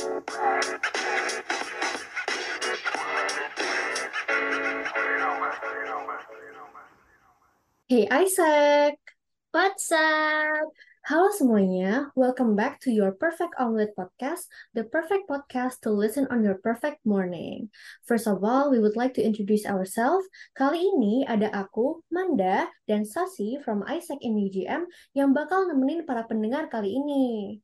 Hey Isaac, What's up? halo semuanya. Welcome back to your Perfect Omelet podcast, the perfect podcast to listen on your perfect morning. First of all, we would like to introduce ourselves. Kali ini ada aku, Manda, dan Sasi from Isaac in UGM yang bakal nemenin para pendengar kali ini.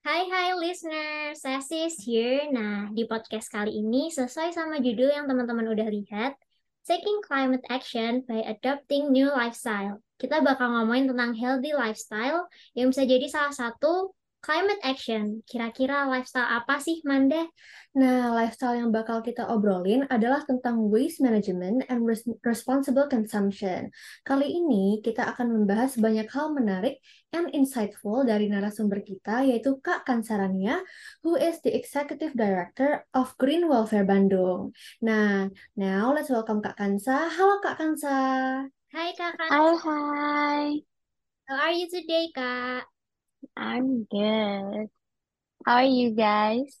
Hai hai listener, saya Sis here. Nah, di podcast kali ini sesuai sama judul yang teman-teman udah lihat, Taking Climate Action by Adopting New Lifestyle. Kita bakal ngomongin tentang healthy lifestyle yang bisa jadi salah satu climate action. Kira-kira lifestyle apa sih, Manda? Nah, lifestyle yang bakal kita obrolin adalah tentang waste management and res- responsible consumption. Kali ini kita akan membahas banyak hal menarik and insightful dari narasumber kita, yaitu Kak Kansarania, who is the Executive Director of Green Welfare Bandung. Nah, now let's welcome Kak Kansa. Halo Kak Kansa. Hai Kak Hi, Kansa, hi. how are you today, Kak? I'm good. How are you guys?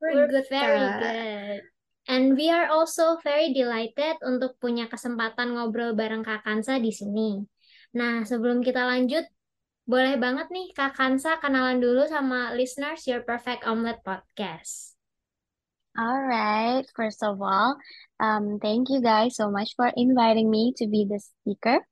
We're We're good, very Kak. good. And we are also very delighted untuk punya kesempatan ngobrol bareng Kak Kansa di sini. Nah, sebelum kita lanjut, boleh banget nih Kak Kansa kenalan dulu sama listeners Your Perfect Omelet Podcast. All right. First of all, um, thank you guys so much for inviting me to be the speaker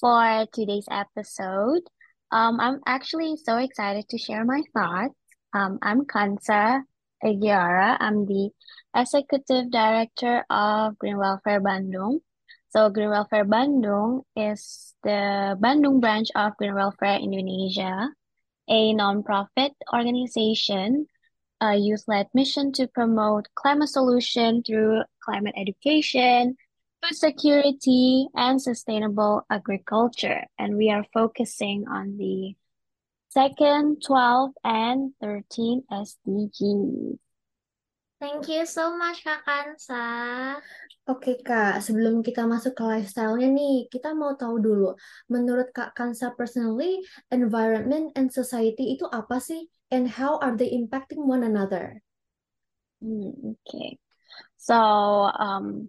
for today's episode. Um, I'm actually so excited to share my thoughts. Um, I'm Kansa Aguiara. I'm the Executive Director of Green Welfare Bandung. So Green Welfare Bandung is the Bandung branch of Green Welfare Indonesia, a nonprofit organization, a youth-led mission to promote climate solution through climate education, food security, and sustainable agriculture. And we are focusing on the second, 12, and 13 SDGs. Thank you so much Kak Kansa. Oke Kak, sebelum kita masuk ke lifestyle-nya nih, kita mau tahu dulu, menurut Kak Kansa personally, environment and society itu apa sih? And how are they impacting one another? Hmm, okay. So, um,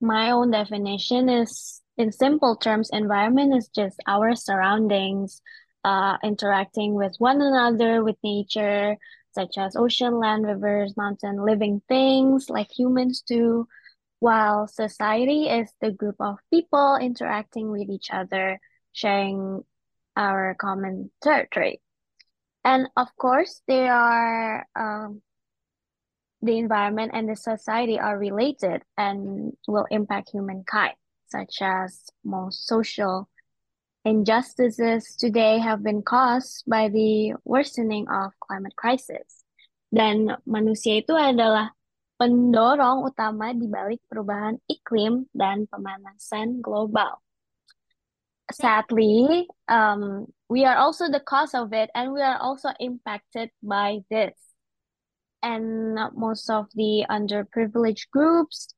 my own definition is, in simple terms, environment is just our surroundings, uh, interacting with one another, with nature, such as ocean, land, rivers, mountain, living things like humans do, while society is the group of people interacting with each other, sharing our common territory. And of course, they are um, the environment and the society are related and will impact humankind, such as most social injustices today have been caused by the worsening of climate crisis. Dan manusia itu adalah pendorong utama di balik perubahan iklim dan pemanasan global. Sadly, um, we are also the cause of it, and we are also impacted by this. And most of the underprivileged groups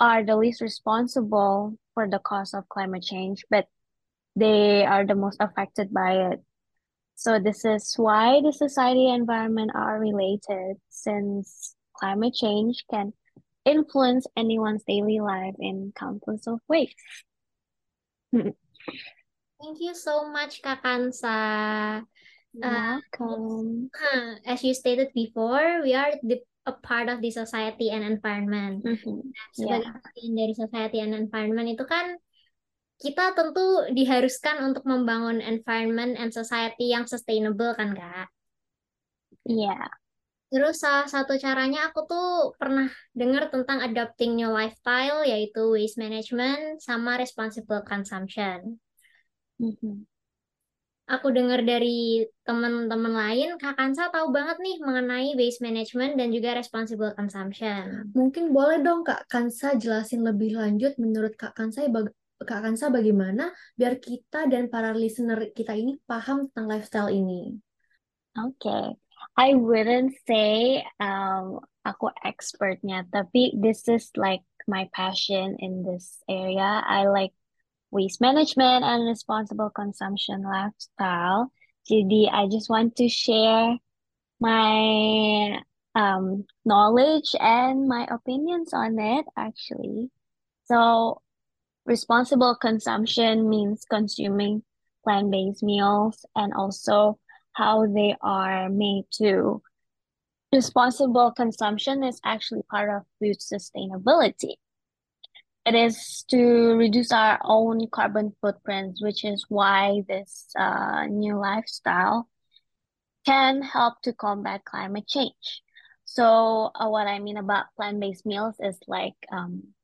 are the least responsible for the cause of climate change, but they are the most affected by it. So this is why the society and environment are related, since climate change can influence anyone's daily life in countless of ways. Hmm. Thank you so much Kak Kansa. Uh, Welcome. as you stated before, we are the, a part of the society and environment. Mhm. Sebagai Yeah. bagian dari society and environment itu kan kita tentu diharuskan untuk membangun environment and society yang sustainable kan Kak. Yeah. Terus salah satu caranya aku tuh pernah dengar tentang adopting new lifestyle yaitu waste management sama responsible consumption. Mhm. Aku dengar dari teman-teman lain, Kak Kansa tahu banget nih mengenai waste management dan juga responsible consumption. Mungkin boleh dong Kak Kansa jelasin lebih lanjut menurut Kak Kansa bag- Kak Kansa bagaimana biar kita dan para listener kita ini paham tentang lifestyle ini. Okay. I wouldn't say um aku expertnya, tapi this is like my passion in this area. I like waste management and responsible consumption lifestyle. Jadi I just want to share my um, knowledge and my opinions on it, actually. So, responsible consumption means consuming plant-based meals and also how they are made too. Responsible consumption is actually part of food sustainability. It is to reduce our own carbon footprints, which is why this uh, new lifestyle can help to combat climate change. So, uh, what I mean about plant-based meals is like, um,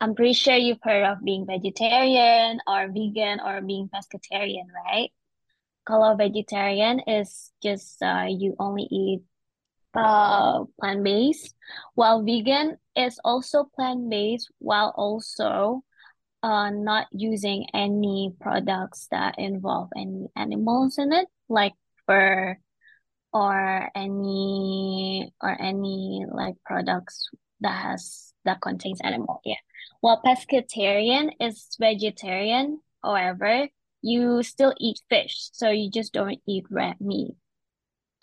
I'm pretty sure you've heard of being vegetarian or vegan or being pescatarian, right? Kalau vegetarian is just uh, you only eat uh, plant-based, while vegan is also plant-based while also uh, not using any products that involve any animals in it, like fur or any or any like products that has that contains animal. Yeah. While pescatarian is vegetarian, however, you still eat fish, so you just don't eat red meat.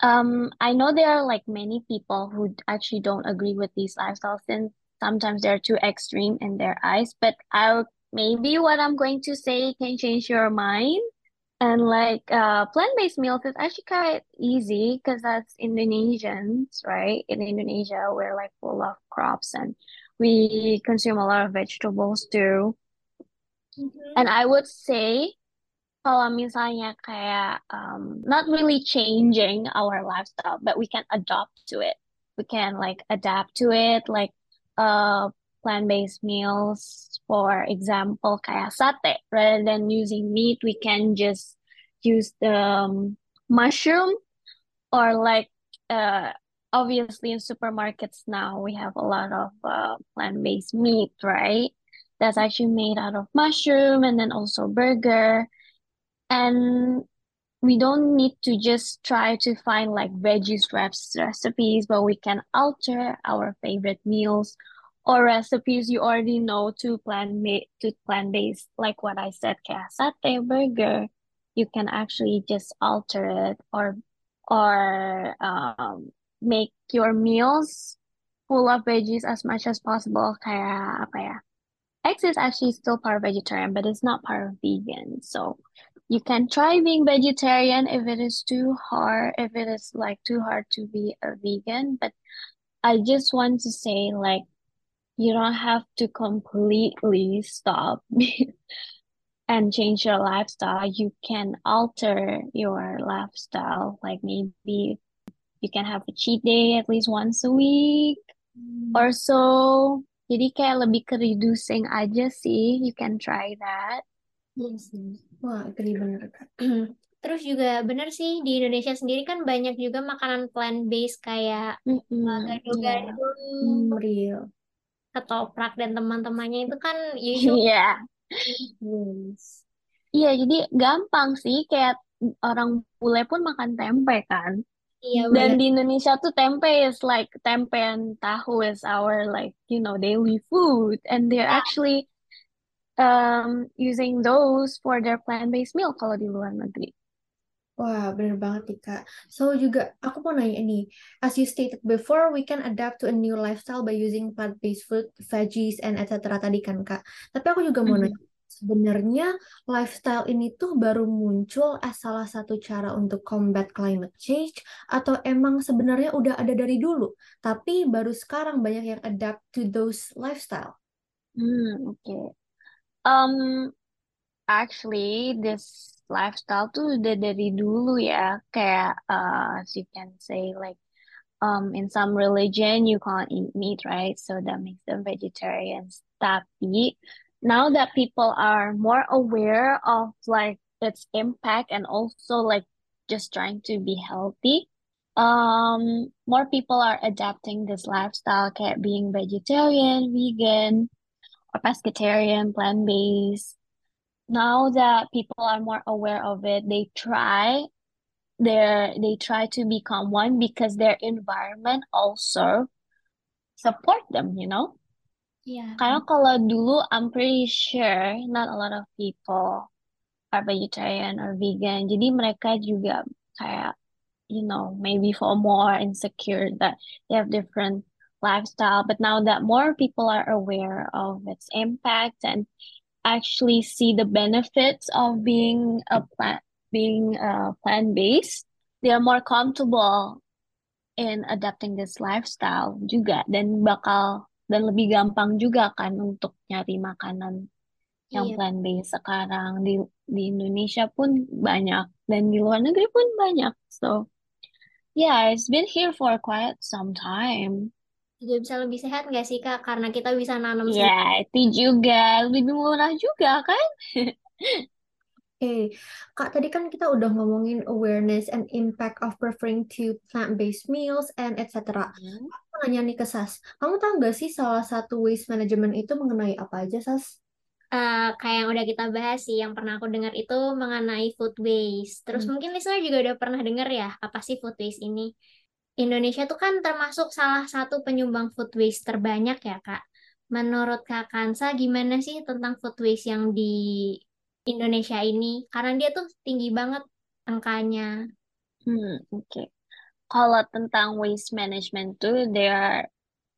Um, I know there are like many people who actually don't agree with these lifestyles and sometimes they're too extreme in their eyes, but I'll maybe what I'm going to say can change your mind. And like uh plant-based meals is actually quite easy because that's Indonesians, right? In Indonesia, we're like full of crops and we consume a lot of vegetables too. Mhm. And I would say kalau misalnya kayak um, not really changing our lifestyle, but we can adopt to it. We can like adapt to it, like uh plant-based meals, for example, kayak sate. Rather than using meat, we can just use the um, mushroom or like uh obviously in supermarkets now we have a lot of uh plant-based meat, right? That's actually made out of mushroom and then also burger. And we don't need to just try to find like veggies wraps recipes, but we can alter our favorite meals or recipes you already know to plant to plant based, like what I said, kayak sate burger. You can actually just alter it or or um make your meals full of veggies as much as possible. Kayak apa ya? Eggs is actually still part of vegetarian, but it's not part of vegan. So you can try being vegetarian if it is too hard, if it is like too hard to be a vegan. But I just want to say, like, you don't have to completely stop and change your lifestyle. You can alter your lifestyle. Like maybe you can have a cheat day at least once a week or so. Jadi kayak lebih ke reducing aja sih. You can try that. Yes. Wah, agree Kak. Terus juga bener sih di Indonesia sendiri kan banyak juga makanan plant-based kayak uh, Mm-mm, yeah. gado-gado, Hmm, real. ketoprak dan teman-temannya itu kan usually Iya. Yes. Iya, jadi gampang sih kayak orang bule pun makan tempe kan. Iya Dan bener. di Indonesia tuh tempe is like tempe and tahu is our like, you know, daily food and they're Ya, actually um using those for their plant-based meal kalau di luar negeri. Wah, bener banget nih, Kak. So, juga aku mau nanya nih, as you stated before, we can adapt to a new lifestyle by using plant-based food, veggies, and etc. tadi kan, Kak. Tapi aku juga mau Mhm. nanya, sebenarnya lifestyle ini tuh baru muncul as salah satu cara untuk combat climate change, atau emang sebenarnya udah ada dari dulu, tapi baru sekarang banyak yang adapt to those lifestyle? Hmm, oke. Um, actually, this lifestyle tuh udah dari dulu ya, kayak uh, as you can say like um in some religion you can't eat meat, right? So that makes them vegetarians. Tapi now that people are more aware of like its impact and also like just trying to be healthy, um, more people are adapting this lifestyle, kayak being vegetarian, vegan, or pescatarian, plant-based. Now that people are more aware of it, they try their they try to become one because their environment also support them, you know? Iya. Karena kalau dulu, I'm pretty sure not a lot of people are vegetarian or vegan. Jadi mereka juga kayak you know, maybe for more insecure that they have different lifestyle. But now that more people are aware of its impact and actually see the benefits of being a plant being a plant-based, they are more comfortable in adapting this lifestyle juga dan bakal dan lebih gampang juga kan untuk nyari makanan yang Iya. plant-based sekarang di di Indonesia pun banyak dan di luar negeri pun banyak. So yeah, it's been here for quite some time. Juga bisa lebih sehat nggak sih Kak? Karena kita bisa nanam. Ya, itu juga lebih murah juga kan? Oke, Kak, tadi kan kita udah ngomongin awareness and impact of preferring to plant-based meals and etc. Hmm. Nanya nih ke Sas, kamu tahu nggak sih salah satu waste management itu mengenai apa aja, Sas? Eh, kayak yang udah kita bahas sih, yang pernah aku dengar itu mengenai food waste. Terus Hmm. mungkin listener juga udah pernah dengar ya, apa sih food waste ini? Indonesia tuh kan termasuk salah satu penyumbang food waste terbanyak ya, Kak. Menurut Kak Kansa, gimana sih tentang food waste yang di Indonesia ini? Karena dia tuh tinggi banget angkanya. Hmm, oke. Kalau tentang waste management tuh, there are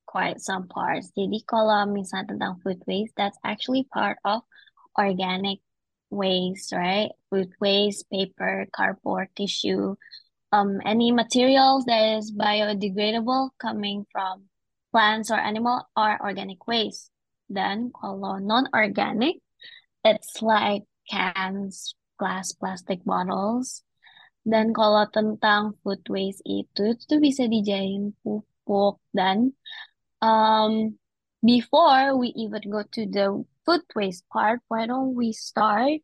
quite some parts. Jadi kalau misalnya tentang food waste, that's actually part of organic waste, right? Food waste, paper, cardboard, tissue, um, any materials that is biodegradable coming from plants or animal are organic waste. Then kalau non-organic, it's like cans, glass, plastic bottles. Dan kalau tentang food waste itu, itu bisa dijadiin pupuk dan um, before we even go to the food waste part, why don't we start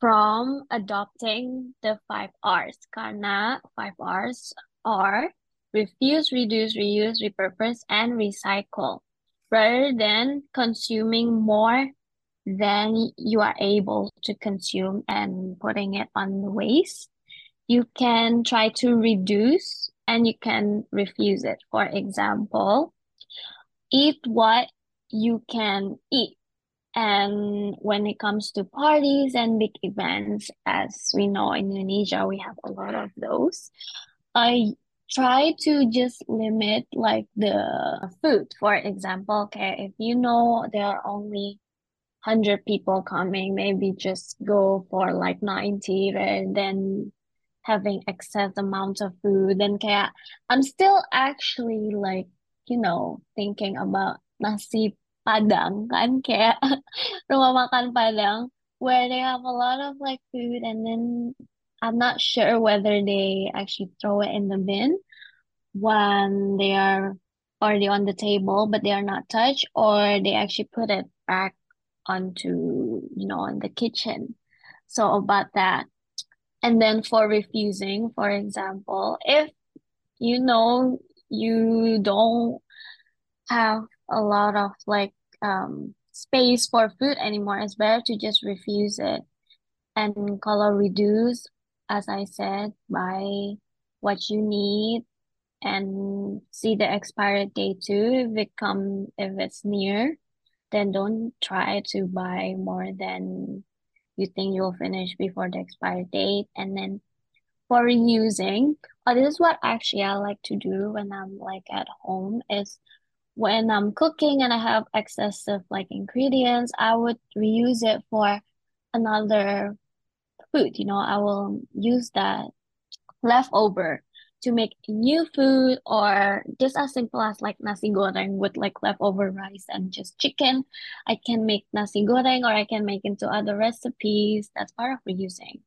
from adopting the five R's? Karena five R's are refuse, reduce, reuse, repurpose, and recycle. Rather than consuming more than you are able to consume and putting it on the waste, you can try to reduce and you can refuse it. For example, eat what you can eat. And when it comes to parties and big events, as we know in Indonesia, we have a lot of those. I try to just limit like the food. For example, okay, if you know there are only 100 people coming, maybe just go for like 90 rather than having excess amount of food. Then kayak, I'm still actually like, you know, thinking about nasi Padang kan kayak rumah makan Padang where they have a lot of like food and then I'm not sure whether they actually throw it in the bin when they are already on the table but they are not touched or they actually put it back onto you know in the kitchen so about that and then for refusing for example if you know you don't have a lot of like um space for food anymore it's better to just refuse it and color reduce as I said buy what you need and see the expired date too. If it come if it's near then don't try to buy more than you think you'll finish before the expired date and then for reusing oh, this is what actually I like to do when I'm like at home is when I'm cooking and I have excessive like ingredients I would reuse it for another food you know I will use that leftover to make new food or just as simple as like nasi goreng with like leftover rice and just chicken. I can make nasi goreng or I can make into other recipes. That's part of reusing.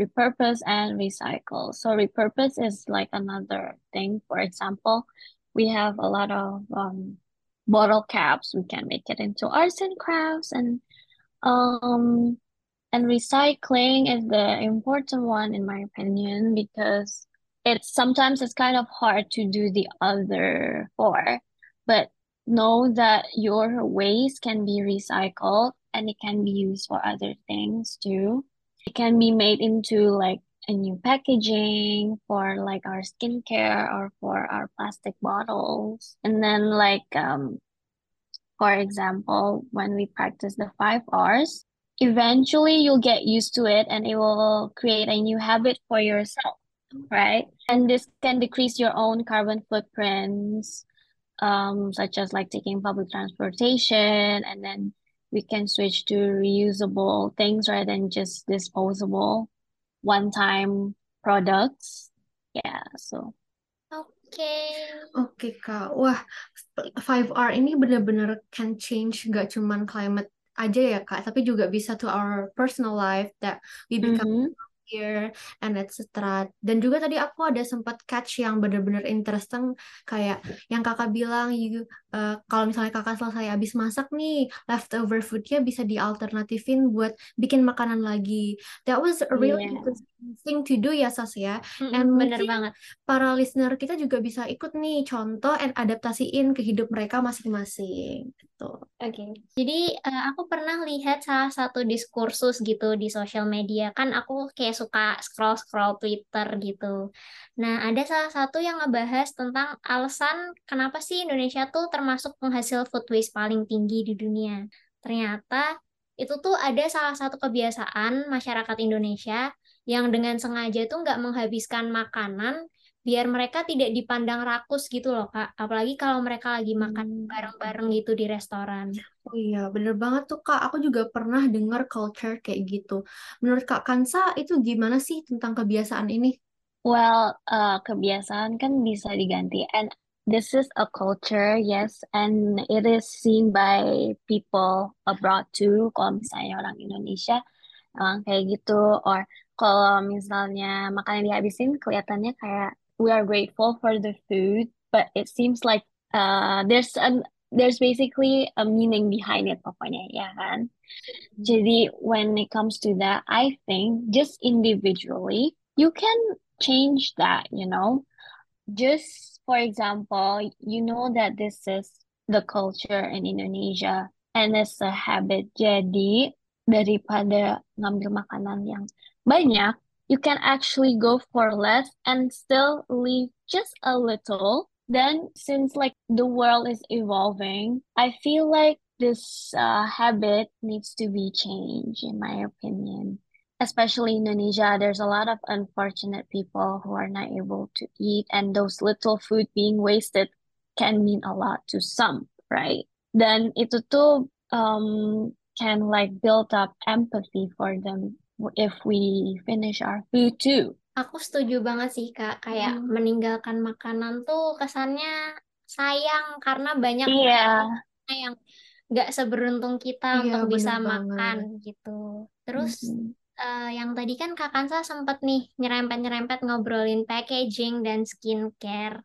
Repurpose and recycle. So repurpose is like another thing. For example, we have a lot of um bottle caps. We can make it into arts and crafts and um and recycling is the important one in my opinion because it's sometimes it's kind of hard to do the other four, but know that your waste can be recycled and it can be used for other things too. It can be made into like a new packaging for like our skincare or for our plastic bottles. And then like um for example, when we practice the five R's, eventually you'll get used to it and it will create a new habit for yourself. Right? And this can decrease your own carbon footprints, um, such as like taking public transportation, and then we can switch to reusable things rather than just disposable one-time products. Yeah, so Oke. Oke Kak, wah 5R ini benar-benar can change gak cuman climate aja ya Kak, tapi juga bisa to our personal life that we become mhm. Healthier and etc. Dan juga tadi aku ada sempat catch yang benar-benar interesting kayak yang Kakak bilang you uh, kalau misalnya Kakak selesai habis masak nih, leftover foodnya bisa dialternatifin buat bikin makanan lagi. That was a really Iya. interesting thing to do ya Sas ya. Mm-mm, And bener banget. para listener kita juga bisa ikut nih contoh and adaptasiin ke hidup mereka masing-masing. Gitu. Oke, jadi eh, aku pernah lihat salah satu diskursus gitu di sosial media. Kan aku kayak suka scroll-scroll Twitter gitu. Nah, ada salah satu yang ngebahas tentang alasan kenapa sih Indonesia tuh termasuk penghasil food waste paling tinggi di dunia. Ternyata itu tuh ada salah satu kebiasaan masyarakat Indonesia yang dengan sengaja tuh nggak menghabiskan makanan biar mereka tidak dipandang rakus gitu loh, Kak. Apalagi kalau mereka lagi makan Hmm. bareng-bareng gitu di restoran. Oh iya, bener banget tuh Kak. Aku juga pernah dengar culture kayak gitu. Menurut Kak Kansa, itu gimana sih tentang kebiasaan ini? Well, uh, kebiasaan kan bisa diganti. And this is a culture, yes, and it is seen by people abroad too. Kalau misalnya orang Indonesia, emang kayak gitu. Or kalau misalnya makanan dihabisin, kelihatannya kayak we are grateful for the food, but it seems like uh, there's an there's basically a meaning behind it pokoknya, ya kan? Jadi when it comes to that, I think just individually, you can change that, you know. Just for example, you know that this is the culture in Indonesia and it's a habit. Jadi daripada ngambil makanan yang banyak, you can actually go for less and still leave just a little. Then since like the world is evolving, I feel like this uh, habit needs to be changed, in my opinion. Especially in Indonesia, there's a lot of unfortunate people who are not able to eat, and those little food being wasted can mean a lot to some, right? Then itu tuh um, can like build up empathy for them if we finish our food too. Aku setuju banget sih, Kak. Kayak Hmm. meninggalkan makanan tuh kesannya sayang karena banyak Iya. yang nggak seberuntung kita Iya, untuk bisa bener makan banget. gitu. Terus Mhm. eh, yang tadi kan Kak Kansa sempat nih nyerempet-nyerempet ngobrolin packaging dan skincare.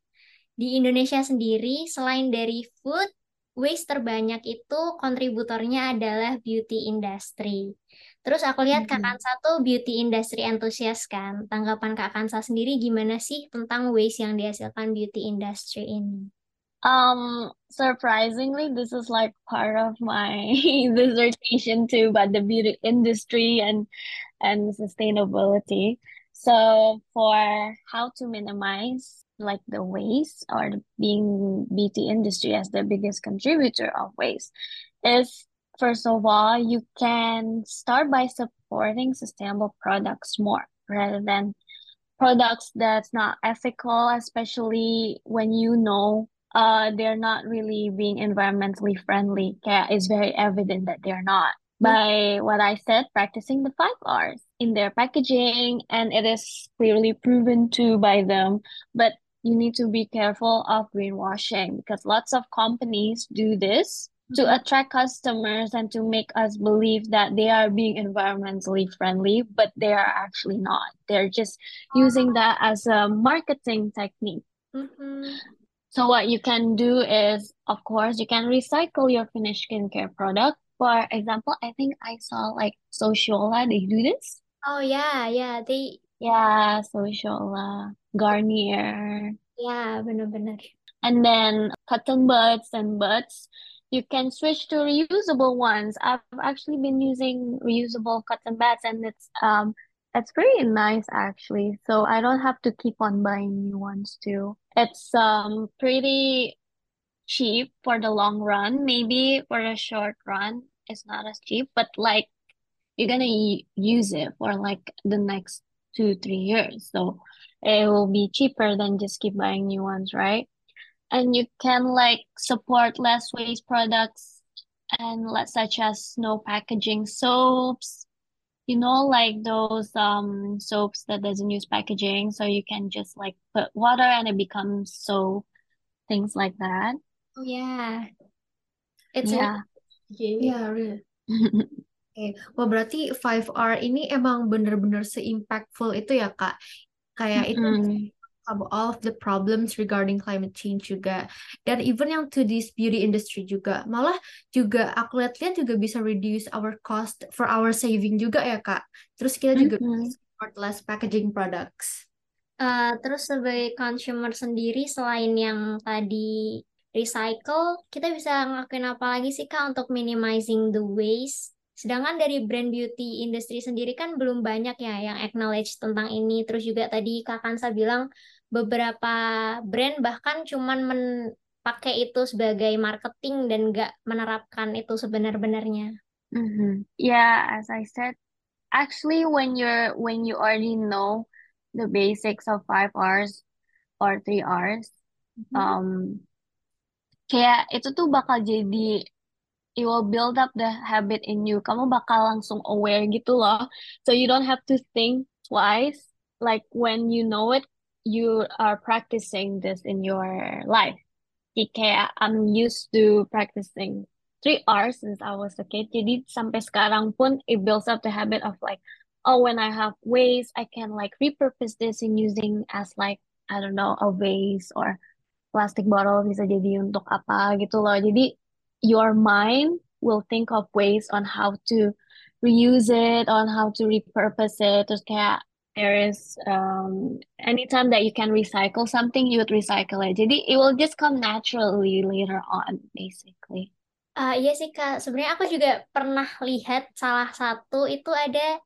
Di Indonesia sendiri, selain dari food, waste terbanyak itu kontributornya adalah beauty industry. Terus aku lihat Kak. Kansa tuh beauty industry enthusiast kan. Tanggapan Kak Kansa sendiri gimana sih tentang waste yang dihasilkan beauty industry ini? Um, surprisingly, this is like part of my dissertation too about the beauty industry and and sustainability. So for how to minimize like the waste or being beauty industry as the biggest contributor of waste is first of all, you can start by supporting sustainable products more rather than products that's not ethical, especially when you know uh they're not really being environmentally friendly. It's very evident that they're not. By what I said, practicing the five R's in their packaging, and it is clearly proven to by them. But you need to be careful of greenwashing because lots of companies do this to attract customers and to make us believe that they are being environmentally friendly, but they are actually not. They're just using that as a marketing technique. Mhm. So what you can do is, of course, you can recycle your finished skincare product. For example, I think I saw like Sociolla, they do this. Oh yeah, yeah. they, Yeah, Sociolla, Garnier. Yeah, benar-benar. And then cotton buds and buds, you can switch to reusable ones. I've actually been using reusable cotton buds and it's um it's pretty nice actually. So I don't have to keep on buying new ones too. It's um pretty cheap for the long run. Maybe for the short run, it's not as cheap, but like you're gonna use it for like the next two, three years. So it will be cheaper than just keep buying new ones, right? And you can like support less waste products and let such as no packaging soaps, you know, like those um soaps that doesn't use packaging, so you can just like put water and it becomes soap, things like that. Oh yeah. It's Yeah. Yeah, really. Oke, Wah berarti 5R ini emang bener-bener se-impactful itu ya Kak. Kayak itu About all of the problems regarding climate change juga. Dan even yang to this beauty industry juga. Malah juga aku lihat-lihat juga bisa reduce our cost for our saving juga ya Kak. Terus kita juga Mm-mm. support less packaging products. Uh, terus sebagai consumer sendiri selain yang tadi recycle, kita bisa ngelakuin apa lagi sih Kak untuk minimizing the waste? Sedangkan dari brand beauty industry sendiri kan belum banyak ya yang acknowledge tentang ini. Terus juga tadi Kak Kansa bilang beberapa brand bahkan cuman men pakai itu sebagai marketing dan nggak menerapkan itu sebenar-benarnya. Mm-hmm. Yeah, as I said, actually when you're when you already know the basics of five R's or three R's, um, kayak itu tuh bakal jadi it will build up the habit in you. Kamu bakal langsung aware gitu loh. So you don't have to think twice. Like when you know it, you are practicing this in your life. Jadi I'm used to practicing three R's since I was a kid. Jadi sampai sekarang pun it builds up the habit of like, oh when I have waste, I can like repurpose this in using as like I don't know a vase or plastic bottle bisa jadi untuk apa gitu loh. Jadi your mind will think of ways on how to reuse it, on how to repurpose it. Terus kayak there is um anytime that you can recycle something, you would recycle it. Jadi it will just come naturally later on, basically. Uh, iya sih Kak, sebenarnya aku juga pernah lihat salah satu itu ada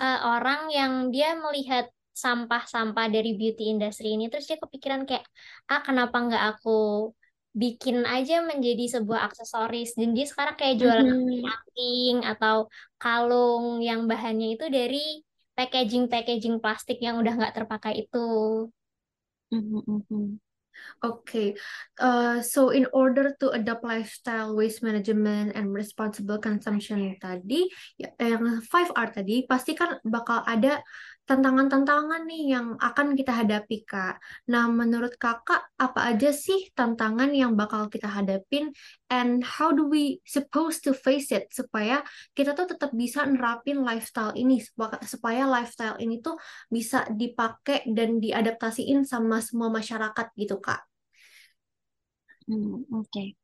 uh, orang yang dia melihat sampah-sampah dari beauty industry ini terus dia kepikiran kayak ah kenapa nggak aku bikin aja menjadi sebuah aksesoris dan dia sekarang kayak jualan Mhm. anting atau kalung yang bahannya itu dari packaging-packaging plastik yang udah nggak terpakai itu. Mhm, mhm. Okay, uh, so in order to adopt lifestyle waste management and responsible consumption tadi, ya, yang 5R tadi, pasti kan bakal ada tantangan-tantangan nih yang akan kita hadapi, Kak. Nah, menurut Kakak, apa aja sih tantangan yang bakal kita hadapin and how do we supposed to face it supaya kita tuh tetap bisa nerapin lifestyle ini supaya, lifestyle ini tuh bisa dipakai dan diadaptasiin sama semua masyarakat gitu, Kak. Mm, okay.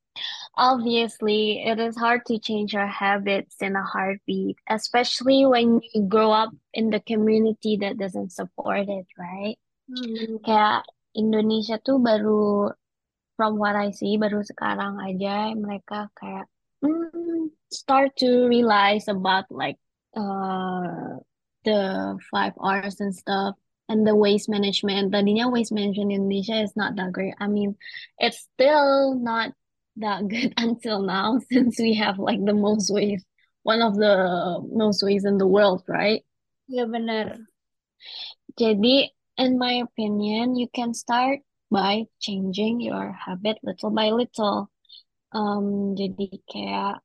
Obviously, it is hard to change your habits in a heartbeat, especially when you grow up in the community that doesn't support it, right? Hmm. Kayak Indonesia tuh baru, from what I see, baru sekarang aja mereka kayak mm, start to realize about like uh the five R's and stuff and the waste management. Tadinya waste management in Indonesia is not that great. I mean, it's still not that good until now since we have like the most ways one of the most ways in the world, right? Iya benar. Jadi, in my opinion, you can start by changing your habit little by little. Um, jadi kayak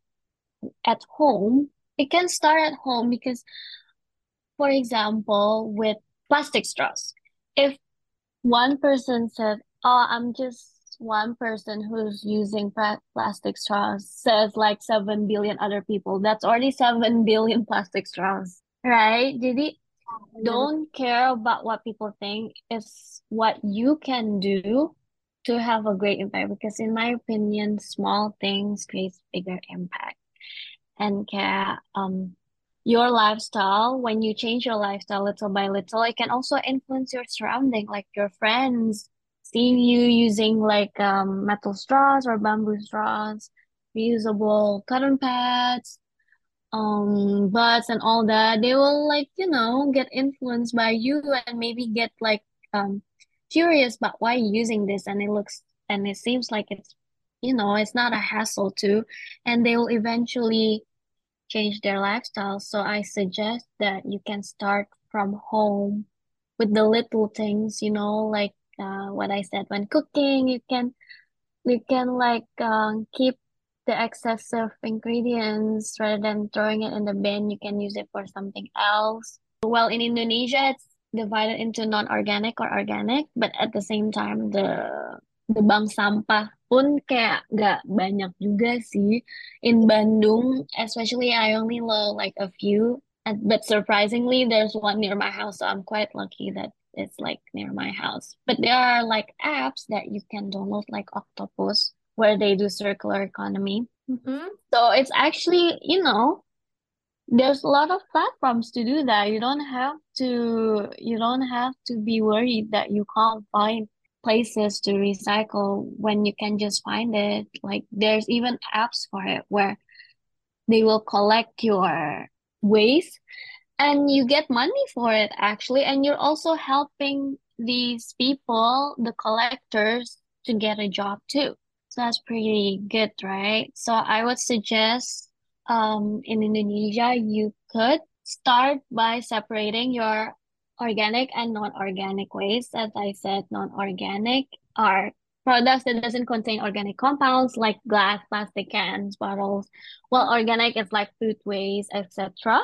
at home, it can start at home because, for example, with plastic straws, if one person said, "Oh, I'm just one person who's using plastic straws," says like seven billion other people, that's already seven billion plastic straws, right? Jadi don't care about what people think. It's what you can do to have a great impact. Because in my opinion, small things create bigger impact. And care um your lifestyle, when you change your lifestyle little by little, it can also influence your surrounding, like your friends seeing you using like um metal straws or bamboo straws, reusable cotton pads um butts and all that they will like you know get influenced by you and maybe get like um curious about why you're using this. And it looks and it seems like it's you know it's not a hassle too. And they will eventually change their lifestyle. So I suggest that you can start from home with the little things, you know, like uh, what I said when cooking, you can you can like um, keep the excessive ingredients rather than throwing it in the bin. You can use it for something else. Well, in Indonesia, it's divided into non-organic or organic, but at the same time the the bank sampah pun kayak gak banyak juga sih in Bandung. Especially I only know like a few, but surprisingly there's one near my house, so I'm quite lucky that it's like near my house. But there are like apps that you can download like Octopus where they do circular economy. Mhm. So it's actually, you know, there's a lot of platforms to do that. You don't have to you don't have to be worried that you can't find places to recycle when you can just find it. Like there's even apps for it where they will collect your waste and you get money for it actually. And you're also helping these people the collectors to get a job too. So that's pretty good right? So i would suggest um in indonesia you could start by separating your organic and non-organic waste. As i said non-organic are products that doesn't contain organic compounds like glass plastic cans bottles. Well organic is like food waste etc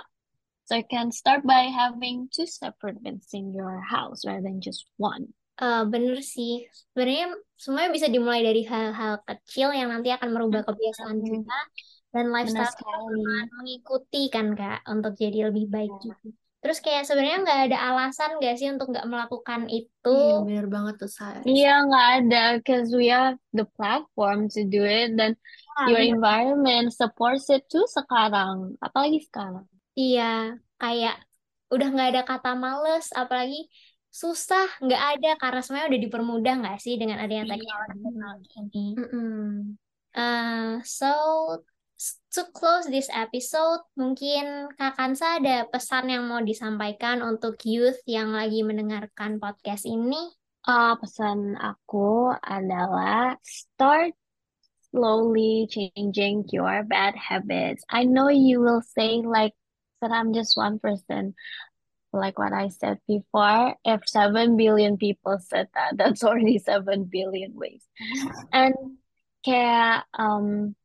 so you can start by having two separate bins in your house rather than just one. Eh, bener sih. Sebenarnya semuanya bisa dimulai dari hal-hal kecil yang nanti akan merubah kebiasaan Hmm, kita dan benar lifestyle kita mengikuti kan Kak untuk jadi lebih baik Ya. juga. Terus kayak sebenarnya nggak ada alasan nggak sih untuk nggak melakukan itu? Iya, bener banget tuh, Say. Iya, nggak ada, because we have the platform to do it, dan Ah, your bener. environment supports it too sekarang, apalagi sekarang. Iya, kayak udah nggak ada kata males, apalagi susah nggak ada karena semuanya udah dipermudah nggak sih dengan adanya Iya, teknologi-teknologi ini. Mm-mm. Uh, so to close this episode, mungkin Kak Kansa ada pesan yang mau disampaikan untuk youth yang lagi mendengarkan podcast ini? Ah, pesan aku adalah start slowly changing your bad habits. I know you will say like that I'm just one person. Like what I said before, if 7 billion people said that, that's already 7 billion ways. And kayak, um,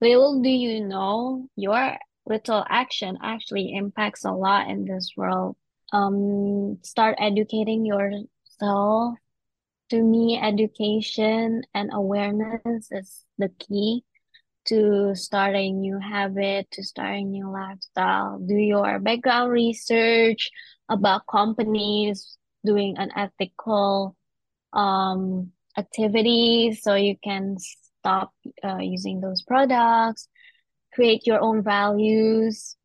little do you know, your little action actually impacts a lot in this world. Um, start educating yourself. To me, education and awareness is the key to start a new habit, to start a new lifestyle. Do your background research about companies doing unethical um activities so you can stop uh, using those products, create your own values,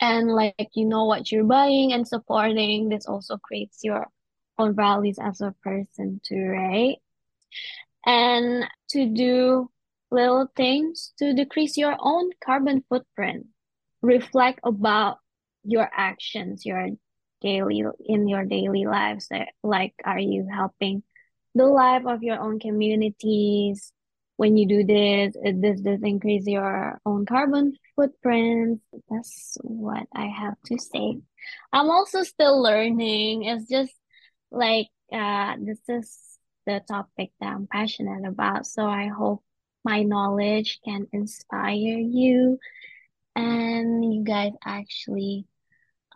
and like you know what you're buying and supporting. This also creates your own values as a person too, right? And to do little things to decrease your own carbon footprint. Reflect about your actions, your daily in your daily lives. Like, are you helping the life of your own communities? When you do this, does this increase your own carbon footprint? That's what I have to say. I'm also still learning. It's just like uh, this is the topic that I'm passionate about. So I hope my knowledge can inspire you and you guys actually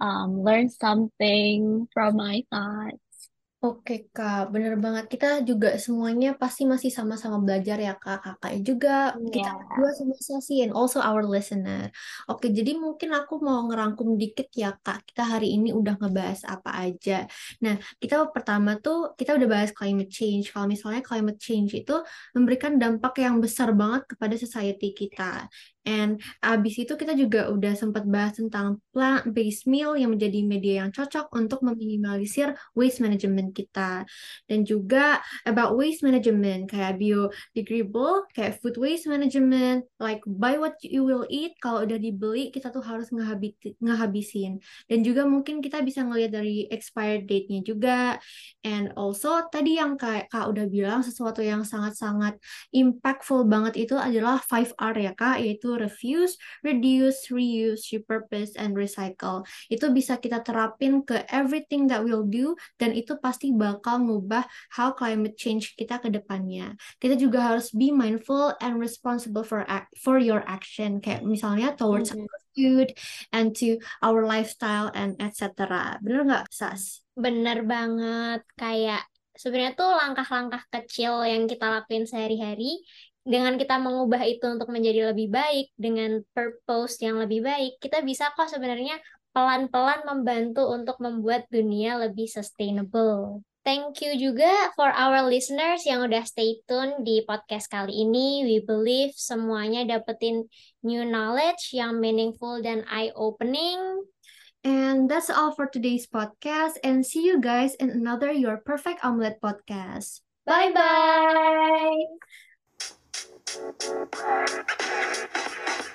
um, learn something from my thoughts. Oke Kak, bener banget. Kita juga semuanya pasti masih sama-sama belajar ya Kak. Kakaknya juga, kita Yeah. berdua sama sih, and also our listener. Oke, jadi mungkin aku mau ngerangkum dikit ya Kak. Kita hari ini udah ngebahas apa aja. Nah, kita pertama tuh, kita udah bahas climate change. Kalau misalnya climate change itu memberikan dampak yang besar banget kepada society kita. And abis itu kita juga udah sempat bahas tentang plant-based meal yang menjadi media yang cocok untuk meminimalisir waste management kita. Dan juga about waste management, kayak biodegradable, kayak food waste management, like buy what you will eat, kalau udah dibeli kita tuh harus ngehabisin. Dan juga mungkin kita bisa ngelihat dari expired date-nya juga. And also tadi yang kayak Kak udah bilang sesuatu yang sangat-sangat impactful banget itu adalah 5R ya Kak, yaitu yaitu refuse, reduce, reuse, repurpose, and recycle. Itu bisa kita terapin ke everything that we'll do dan itu pasti bakal ngubah how climate change kita ke depannya. Kita juga harus be mindful and responsible for for your action kayak misalnya towards mm -hmm. food and to our lifestyle and etc. Bener nggak, Sas? Bener banget. Kayak sebenarnya tuh langkah-langkah kecil yang kita lakuin sehari-hari dengan kita mengubah itu untuk menjadi lebih baik dengan purpose yang lebih baik kita bisa kok sebenarnya pelan-pelan membantu untuk membuat dunia lebih sustainable. Thank you juga for our listeners yang udah stay tune di podcast kali ini. We believe semuanya dapetin new knowledge yang meaningful dan eye-opening. And that's all for today's podcast. And see you guys in another Your Perfect Omelette podcast. Bye Thank you.